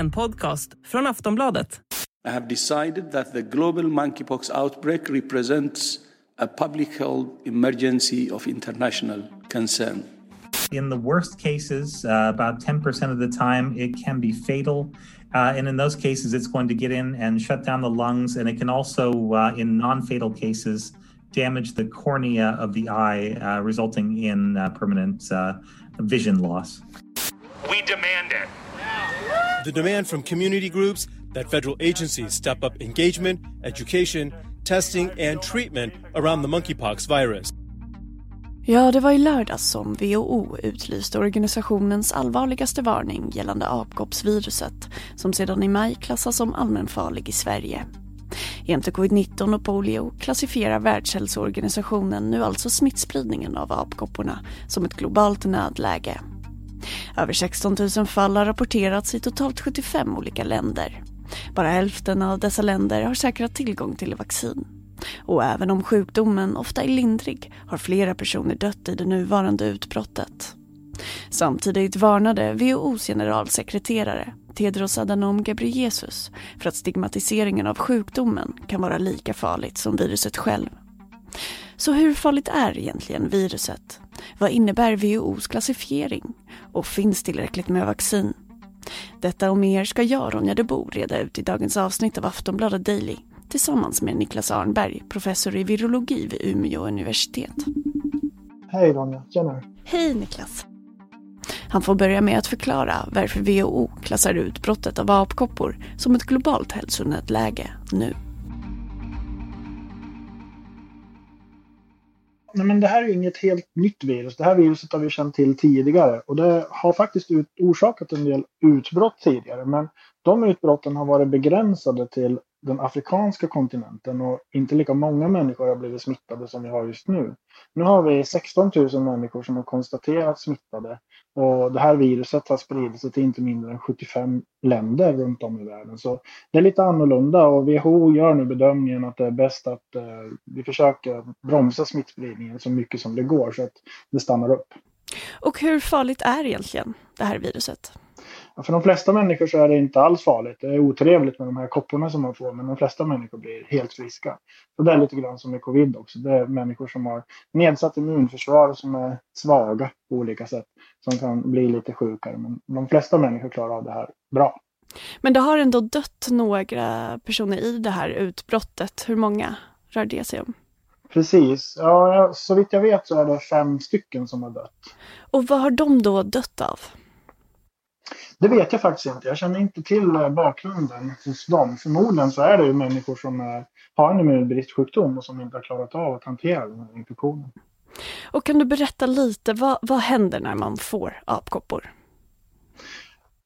en podcast från Aftonbladet. I have decided that the global monkeypox outbreak represents a public health emergency of international concern. In the worst cases, uh, about 10% of the time, it can be fatal. Uh, and in those cases, it's going to get in and shut down the lungs. And it can also, uh, in non fatal cases, damage the cornea of the eye, uh, resulting in uh, permanent uh, vision loss. We demand it. The demand from community groups that federal agencies step up engagement, education, testing, and treatment around the monkeypox virus. Ja, det var i lördags som WHO utlyste organisationens allvarligaste varning gällande apkoppsviruset som sedan i maj klassas som allmänfarlig i Sverige. Jämte covid-19 och polio klassifierar Världshälsoorganisationen nu alltså smittspridningen av apkopporna som ett globalt nödläge. Över 16 000 fall har rapporterats i totalt 75 olika länder. Bara hälften av dessa länder har säkrat tillgång till vaccin. Och även om sjukdomen ofta är lindrig har flera personer dött i det nuvarande utbrottet. Samtidigt varnade WHOs generalsekreterare Tedros Adhanom Ghebreyesus för att stigmatiseringen av sjukdomen kan vara lika farligt som viruset själv. Så hur farligt är egentligen viruset? Vad innebär WHOs klassifiering? Och finns tillräckligt med vaccin? Detta och mer ska jag, Ronja de Bo, reda ut i dagens avsnitt av Aftonbladet Daily tillsammans med Niklas Arnberg, professor i virologi vid Umeå universitet. Hej Ronja, tjena. Hej Niklas. Han får börja med att förklara varför WHO klassar utbrottet av apkoppor som ett globalt hälsonödläge nu. Nej, men det här är ju inget helt nytt virus. Det här viruset har vi känt till tidigare och det har faktiskt ut, orsakat en del utbrott tidigare. Men de utbrotten har varit begränsade till den afrikanska kontinenten och inte lika många människor har blivit smittade som vi har just nu. Nu har vi 16 000 människor som har konstaterats smittade och det här viruset har spridit sig till inte mindre än 75 länder runt om i världen. Så det är lite annorlunda och WHO gör nu bedömningen att det är bäst att eh, vi försöker bromsa smittspridningen så mycket som det går så att det stannar upp. Och hur farligt är egentligen det här viruset? För de flesta människor så är det inte alls farligt. Det är otrevligt med de här kopporna som man får, men de flesta människor blir helt friska. Och det är lite grann som med covid också. Det är människor som har nedsatt immunförsvar och som är svaga på olika sätt som kan bli lite sjukare. Men de flesta människor klarar av det här bra. Men det har ändå dött några personer i det här utbrottet. Hur många rör det sig om? Precis. Ja, så vitt jag vet så är det fem stycken som har dött. Och vad har de då dött av? Det vet jag faktiskt inte. Jag känner inte till eh, bakgrunden hos dem. Förmodligen så är det ju människor som eh, har en immunbristsjukdom och som inte har klarat av att hantera den här infektionen. Och kan du berätta lite, vad, vad händer när man får apkoppor?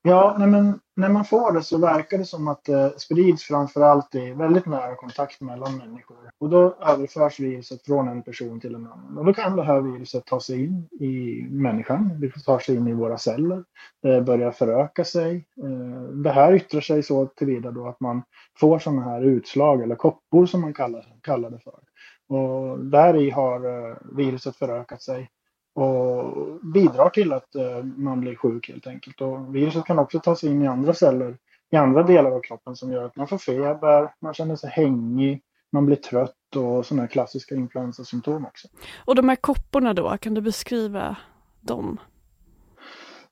Ja, nej men när man får det så verkar det som att det sprids framförallt i väldigt nära kontakt mellan människor. Och då överförs viruset från en person till en annan. Och då kan det här viruset ta sig in i människan. Det tar sig in i våra celler. Det börjar föröka sig. Eh, det här yttrar sig så tillvida då att man får sådana här utslag eller koppor som man kallar, kallar det för. Och där i har eh, viruset förökat sig och bidrar till att eh, man blir sjuk helt enkelt. Och viruset kan också ta sig in i andra celler i andra delar av kroppen som gör att man får feber, man känner sig hängig, man blir trött och sådana klassiska influensasymptom också. Och de här kopporna då, kan du beskriva dem?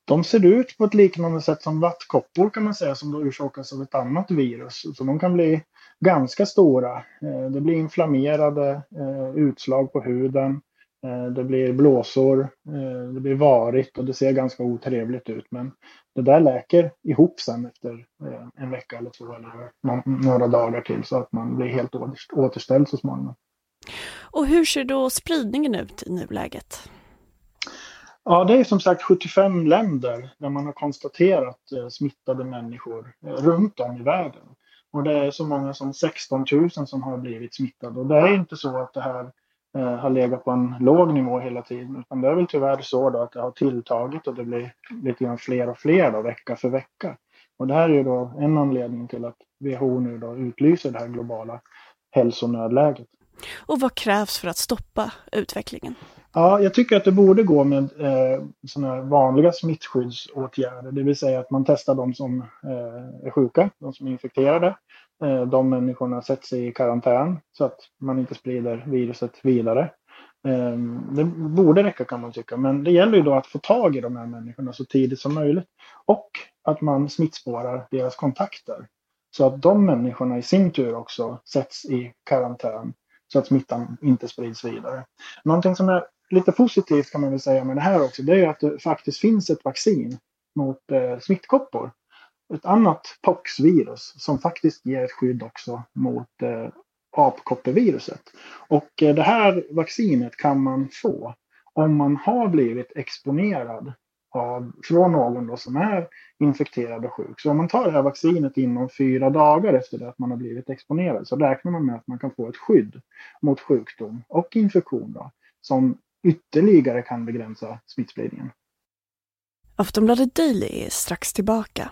De ser ut på ett liknande sätt som vattkoppor kan man säga som då orsakas av ett annat virus. Så de kan bli ganska stora. Eh, det blir inflammerade eh, utslag på huden. Eh, det blir blåsor, eh, det blir varigt och det ser ganska otrevligt ut. Men det där läker ihop sen efter eh, en vecka eller två eller några dagar till så att man blir helt återställd så småningom. Och hur ser då spridningen ut i nuläget? Ja, det är som sagt 75 länder där man har konstaterat smittade människor runt om i världen. Och det är så många som 16 000 som har blivit smittade. Och det är inte så att det här har legat på en låg nivå hela tiden. Utan det är väl tyvärr så då att det har tilltagit och det blir lite grann fler och fler då, vecka för vecka. Och det här är ju då en anledning till att WHO nu då utlyser det här globala hälsonödläget. Och vad krävs för att stoppa utvecklingen? Ja, jag tycker att det borde gå med eh, sådana vanliga smittskyddsåtgärder. Det vill säga att man testar de som eh, är sjuka, de som är infekterade. Eh, de människorna sätts i karantän så att man inte sprider viruset vidare. Ehm, det borde räcka kan man tycka, men det gäller ju då att få tag i de här människorna så tidigt som möjligt. Och att man smittspårar deras kontakter. Så att de människorna i sin tur också sätts i karantän så att smittan inte sprids vidare. Någonting som är lite positivt kan man väl säga med det här också, det är ju att det faktiskt finns ett vaccin mot eh, smittkoppor. Ett annat poxvirus som faktiskt ger ett skydd också mot eh, apkoppeviruset. Och eh, det här vaccinet kan man få om man har blivit exponerad av, från någon då som är infekterad och sjuk. Så om man tar det här vaccinet inom fyra dagar efter det att man har blivit exponerad så räknar man med att man kan få ett skydd mot sjukdom och infektion då, som ytterligare kan begränsa smittspridningen. Aftonbladet Daily är strax tillbaka.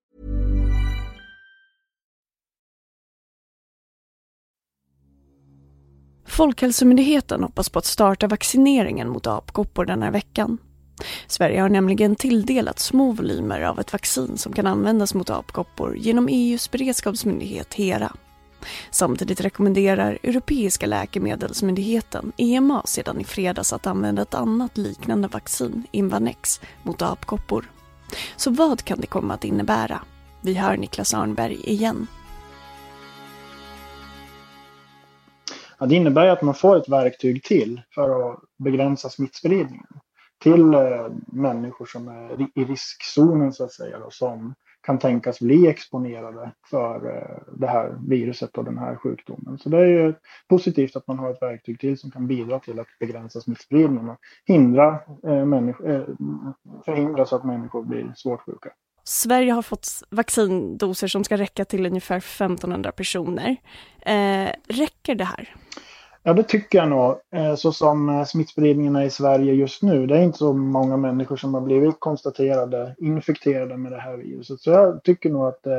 Folkhälsomyndigheten hoppas på att starta vaccineringen mot apkoppor den här veckan. Sverige har nämligen tilldelat små volymer av ett vaccin som kan användas mot apkoppor genom EUs beredskapsmyndighet HERA. Samtidigt rekommenderar Europeiska läkemedelsmyndigheten, EMA, sedan i fredags att använda ett annat liknande vaccin, Invanex, mot apkoppor. Så vad kan det komma att innebära? Vi hör Niklas Arnberg igen. Ja, det innebär att man får ett verktyg till för att begränsa smittspridningen till eh, människor som är i riskzonen så att säga och som kan tänkas bli exponerade för eh, det här viruset och den här sjukdomen. Så det är ju positivt att man har ett verktyg till som kan bidra till att begränsa smittspridningen och hindra eh, människor, eh, förhindra så att människor blir svårt sjuka. Sverige har fått vaccindoser som ska räcka till ungefär 1500 personer. Eh, räcker det här? Ja, det tycker jag nog. Eh, så som eh, smittspridningen är i Sverige just nu. Det är inte så många människor som har blivit konstaterade infekterade med det här viruset. Så jag tycker nog att eh,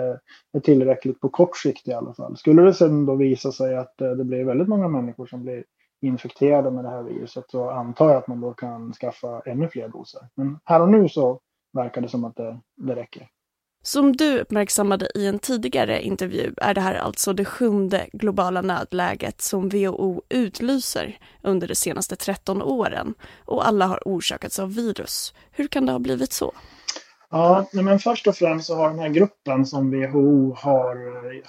det är tillräckligt på kort sikt i alla fall. Skulle det sen då visa sig att det blir väldigt många människor som blir infekterade med det här viruset så antar jag att man då kan skaffa ännu fler doser. Men här och nu så verkar det som att det, det räcker. Som du uppmärksammade i en tidigare intervju är det här alltså det sjunde globala nödläget som WHO utlyser under de senaste 13 åren och alla har orsakats av virus. Hur kan det ha blivit så? Ja, men först och främst så har den här gruppen som WHO har,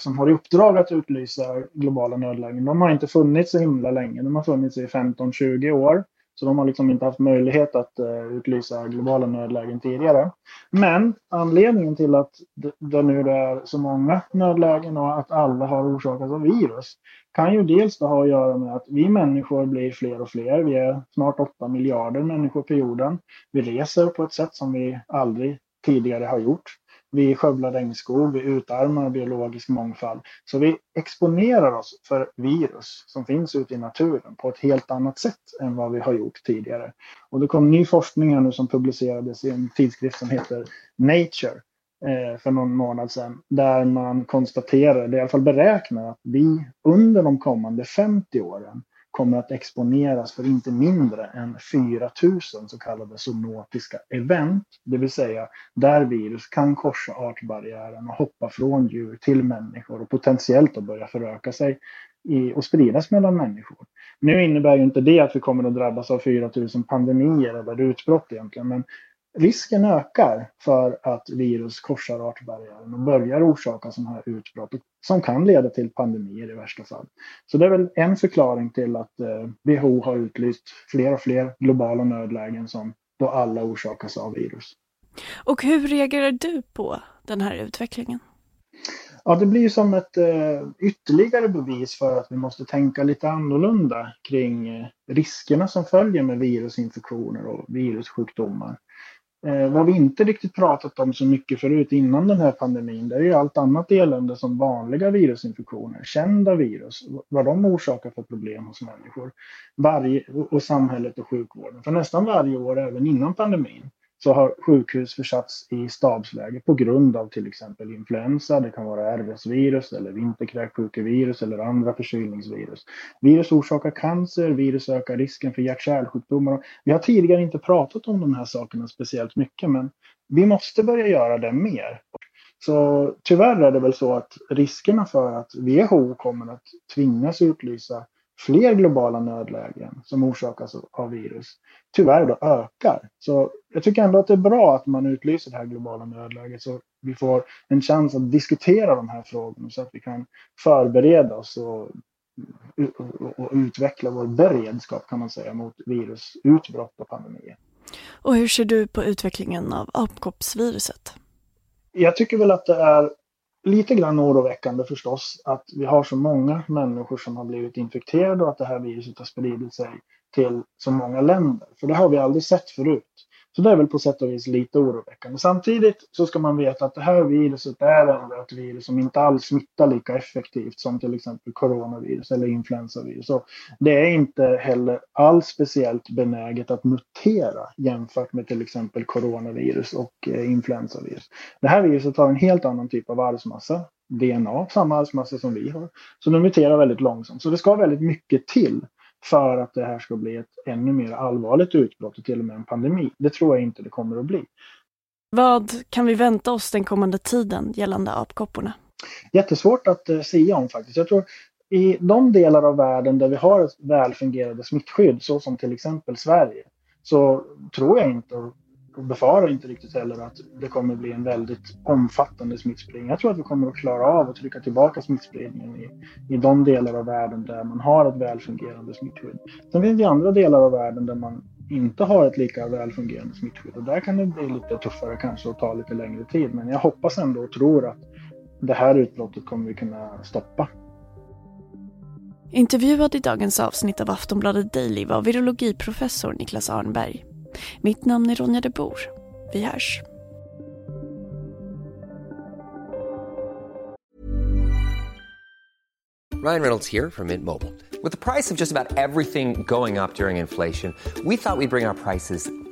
som har i uppdrag att utlysa globala nödlägen, de har inte funnits så himla länge. De har funnits i 15-20 år. Så de har liksom inte haft möjlighet att uh, utlysa globala nödlägen tidigare. Men anledningen till att det nu är så många nödlägen och att alla har orsakats av virus kan ju dels ha att göra med att vi människor blir fler och fler. Vi är snart 8 miljarder människor på jorden. Vi reser på ett sätt som vi aldrig tidigare har gjort. Vi skövlar regnskog, vi utarmar biologisk mångfald. Så vi exponerar oss för virus som finns ute i naturen på ett helt annat sätt än vad vi har gjort tidigare. Och det kom ny forskning här nu som publicerades i en tidskrift som heter Nature eh, för någon månad sedan. Där man konstaterar, eller i alla fall beräknar att vi under de kommande 50 åren kommer att exponeras för inte mindre än 4000 så kallade zoonotiska event. Det vill säga där virus kan korsa artbarriären och hoppa från djur till människor och potentiellt då börja föröka sig i, och spridas mellan människor. Nu innebär ju inte det att vi kommer att drabbas av 4000 pandemier eller utbrott egentligen, men risken ökar för att virus korsar artbarriären och börjar orsaka sådana här utbrott som kan leda till pandemier i värsta fall. Så det är väl en förklaring till att eh, WHO har utlyst fler och fler globala nödlägen som då alla orsakas av virus. Och hur reagerar du på den här utvecklingen? Ja, det blir som ett eh, ytterligare bevis för att vi måste tänka lite annorlunda kring eh, riskerna som följer med virusinfektioner och virussjukdomar. Eh, vad vi inte riktigt pratat om så mycket förut innan den här pandemin, det är ju allt annat elände som vanliga virusinfektioner, kända virus, vad de orsakar för problem hos människor varje, och samhället och sjukvården. För nästan varje år, även innan pandemin, så har sjukhus försatts i stabsläge på grund av till exempel influensa. Det kan vara RS-virus eller vinterkräksjukevirus eller andra förkylningsvirus. Virus orsakar cancer, virus ökar risken för hjärt-kärlsjukdomar. Vi har tidigare inte pratat om de här sakerna speciellt mycket, men vi måste börja göra det mer. Så tyvärr är det väl så att riskerna för att WHO kommer att tvingas utlysa fler globala nödlägen som orsakas av virus tyvärr då ökar. Så jag tycker ändå att det är bra att man utlyser det här globala nödläget så vi får en chans att diskutera de här frågorna så att vi kan förbereda oss och, och utveckla vår beredskap kan man säga mot virusutbrott och pandemier. Och hur ser du på utvecklingen av apkoppsviruset? Jag tycker väl att det är lite grann oroväckande förstås att vi har så många människor som har blivit infekterade och att det här viruset har spridit sig till så många länder. För det har vi aldrig sett förut. Så det är väl på sätt och vis lite oroväckande. Samtidigt så ska man veta att det här viruset är ändå ett virus som inte alls smittar lika effektivt som till exempel coronavirus eller influensavirus. Så det är inte heller alls speciellt benäget att mutera jämfört med till exempel coronavirus och eh, influensavirus. Det här viruset har en helt annan typ av arvsmassa. DNA, samma arvsmassa som vi har. Så de muterar väldigt långsamt. Så det ska väldigt mycket till för att det här ska bli ett ännu mer allvarligt utbrott och till och med en pandemi. Det tror jag inte det kommer att bli. Vad kan vi vänta oss den kommande tiden gällande apkopporna? Jättesvårt att uh, säga om faktiskt. Jag tror i de delar av världen där vi har ett välfungerande smittskydd, så som till exempel Sverige, så tror jag inte och befarar inte riktigt heller att det kommer bli en väldigt omfattande smittspridning. Jag tror att vi kommer att klara av att trycka tillbaka smittspridningen i, i de delar av världen där man har ett välfungerande smittskydd. Sen finns det andra delar av världen där man inte har ett lika välfungerande smittskydd och där kan det bli lite tuffare kanske och ta lite längre tid. Men jag hoppas ändå och tror att det här utbrottet kommer vi kunna stoppa. Intervjuad i dagens avsnitt av Aftonbladet Daily var virologiprofessor Niklas Arnberg. Mitt namn är Ronja de Bor. Vi hörs. Ryan Reynolds här från Mint Mobile. Med priset på nästan allt som går upp under inflationen, trodde vi att vi skulle bring våra priser